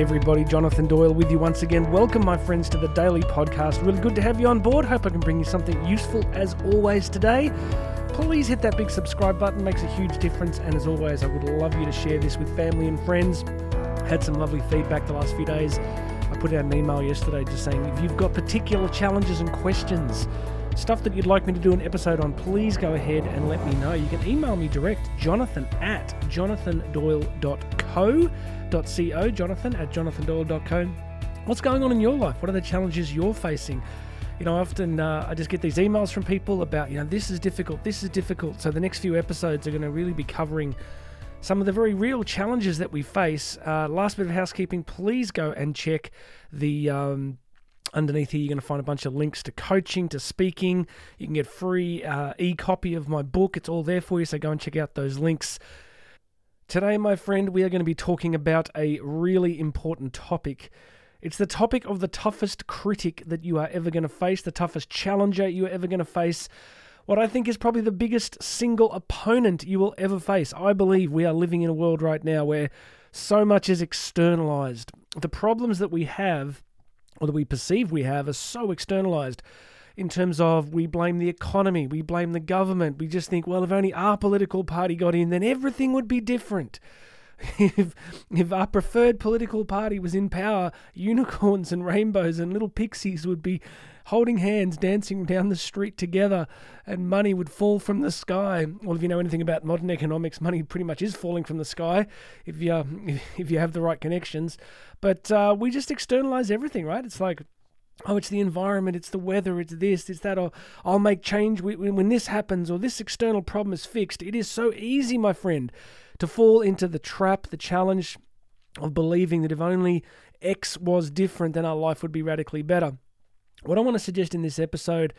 everybody. Jonathan Doyle with you once again. Welcome, my friends, to the daily podcast. Really good to have you on board. Hope I can bring you something useful as always today. Please hit that big subscribe button, makes a huge difference. And as always, I would love you to share this with family and friends. Had some lovely feedback the last few days. I put out an email yesterday just saying if you've got particular challenges and questions, stuff that you'd like me to do an episode on, please go ahead and let me know. You can email me direct, jonathan at jonathandoyle.co jonathan.co, jonathan at jonathandoyle.co. What's going on in your life? What are the challenges you're facing? You know, often uh, I just get these emails from people about, you know, this is difficult, this is difficult. So the next few episodes are going to really be covering some of the very real challenges that we face. Uh, last bit of housekeeping, please go and check the. Um, underneath here, you're going to find a bunch of links to coaching, to speaking. You can get free uh, e copy of my book. It's all there for you. So go and check out those links. Today, my friend, we are going to be talking about a really important topic. It's the topic of the toughest critic that you are ever going to face, the toughest challenger you are ever going to face. What I think is probably the biggest single opponent you will ever face. I believe we are living in a world right now where so much is externalized. The problems that we have, or that we perceive we have, are so externalized in terms of we blame the economy, we blame the government. We just think, well, if only our political party got in, then everything would be different. if if our preferred political party was in power, unicorns and rainbows and little pixies would be holding hands, dancing down the street together, and money would fall from the sky. Well, if you know anything about modern economics, money pretty much is falling from the sky if you if you have the right connections. But uh, we just externalize everything, right? It's like oh, it's the environment, it's the weather, it's this, it's that, or I'll make change when this happens, or this external problem is fixed. It is so easy, my friend, to fall into the trap, the challenge of believing that if only X was different, then our life would be radically better. What I want to suggest in this episode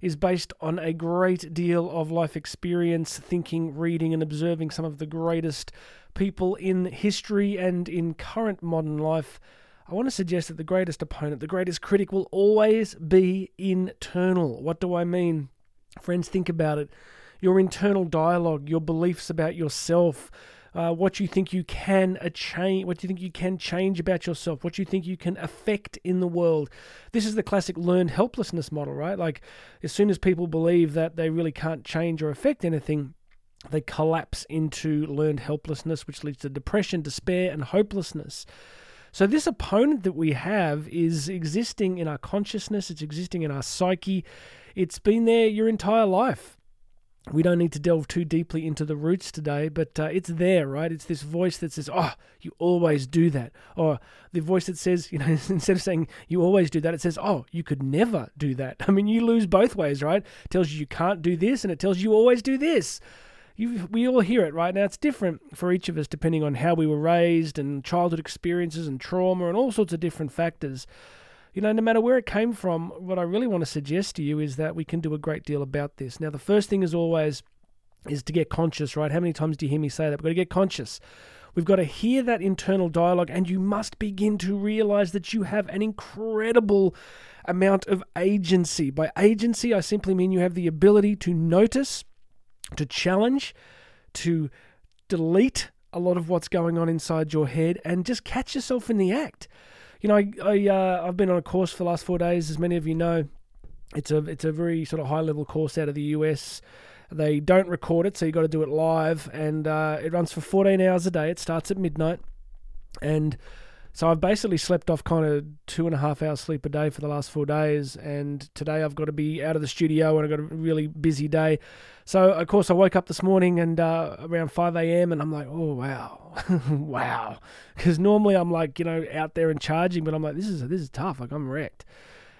is based on a great deal of life experience, thinking, reading, and observing some of the greatest people in history and in current modern life I want to suggest that the greatest opponent, the greatest critic, will always be internal. What do I mean? Friends, think about it. Your internal dialogue, your beliefs about yourself, uh, what you think you can change, what you think you can change about yourself, what you think you can affect in the world. This is the classic learned helplessness model, right? Like as soon as people believe that they really can't change or affect anything, they collapse into learned helplessness, which leads to depression, despair, and hopelessness. So, this opponent that we have is existing in our consciousness, it's existing in our psyche, it's been there your entire life. We don't need to delve too deeply into the roots today, but uh, it's there, right? It's this voice that says, Oh, you always do that. Or the voice that says, you know, instead of saying you always do that, it says, Oh, you could never do that. I mean, you lose both ways, right? It tells you you can't do this, and it tells you you always do this you we all hear it right now. It's different for each of us depending on how we were raised and childhood experiences and trauma and all sorts of different factors. You know, no matter where it came from, what I really want to suggest to you is that we can do a great deal about this. Now, the first thing is always is to get conscious, right? How many times do you hear me say that? We've got to get conscious. We've got to hear that internal dialogue, and you must begin to realize that you have an incredible amount of agency. By agency, I simply mean you have the ability to notice to challenge, to delete a lot of what's going on inside your head and just catch yourself in the act. You know, I, I uh, I've been on a course for the last four days, as many of you know. It's a it's a very sort of high level course out of the US. They don't record it, so you got to do it live, and uh, it runs for 14 hours a day. It starts at midnight, and so I've basically slept off kind of two and a half hours sleep a day for the last four days, and today I've got to be out of the studio and I've got a really busy day. So of course I woke up this morning and uh, around five a.m. and I'm like, oh wow, wow, because normally I'm like you know out there and charging, but I'm like this is this is tough. Like I'm wrecked,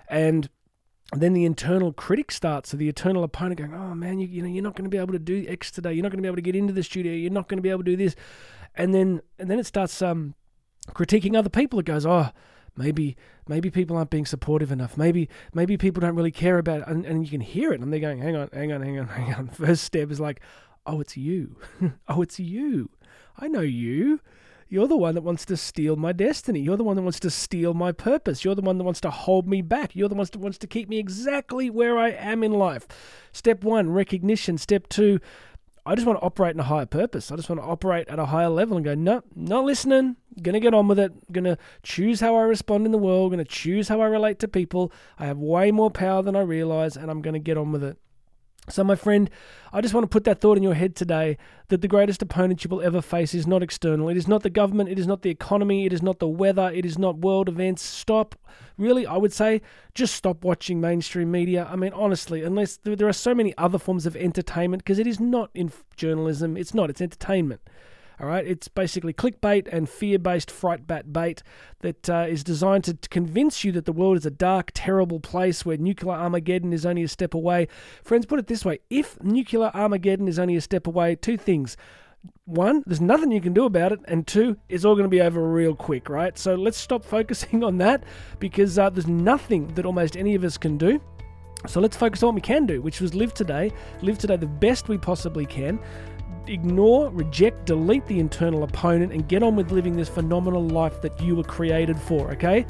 and then the internal critic starts, so the eternal opponent going, "Oh man, you, you know you're not going to be able to do X today. You're not going to be able to get into the studio. You're not going to be able to do this," and then and then it starts um critiquing other people. It goes, oh, maybe maybe people aren't being supportive enough. Maybe maybe people don't really care about it. And, and you can hear it. And they're going, hang on, hang on, hang on, hang on. First step is like, oh, it's you. oh, it's you. I know you. You're the one that wants to steal my destiny. You're the one that wants to steal my purpose. You're the one that wants to hold me back. You're the one that wants to keep me exactly where I am in life. Step one, recognition. Step two, I just want to operate in a higher purpose. I just want to operate at a higher level and go, no, not listening. Gonna get on with it. Gonna choose how I respond in the world. Gonna choose how I relate to people. I have way more power than I realize, and I'm gonna get on with it. So, my friend, I just want to put that thought in your head today that the greatest opponent you will ever face is not external. It is not the government. It is not the economy. It is not the weather. It is not world events. Stop. Really, I would say just stop watching mainstream media. I mean, honestly, unless there are so many other forms of entertainment, because it is not in journalism, it's not, it's entertainment. All right, it's basically clickbait and fear-based fright bat bait that uh, is designed to convince you that the world is a dark, terrible place where nuclear Armageddon is only a step away. Friends, put it this way: if nuclear Armageddon is only a step away, two things. One, there's nothing you can do about it, and two, it's all going to be over real quick, right? So let's stop focusing on that because uh, there's nothing that almost any of us can do. So let's focus on what we can do, which was live today, live today the best we possibly can ignore, reject, delete the internal opponent, and get on with living this phenomenal life that you were created for, okay?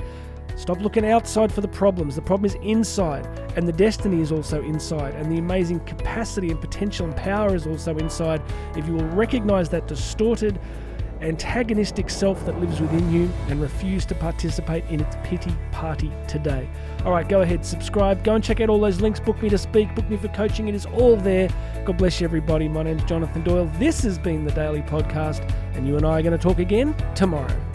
Stop looking outside for the problems. The problem is inside, and the destiny is also inside, and the amazing capacity and potential and power is also inside. If you will recognize that distorted, antagonistic self that lives within you and refuse to participate in its pity party today. All right, go ahead, subscribe, go and check out all those links. Book me to speak, book me for coaching. It is all there. God bless you, everybody. My name's Jonathan Doyle. This has been the Daily Podcast, and you and I are going to talk again tomorrow.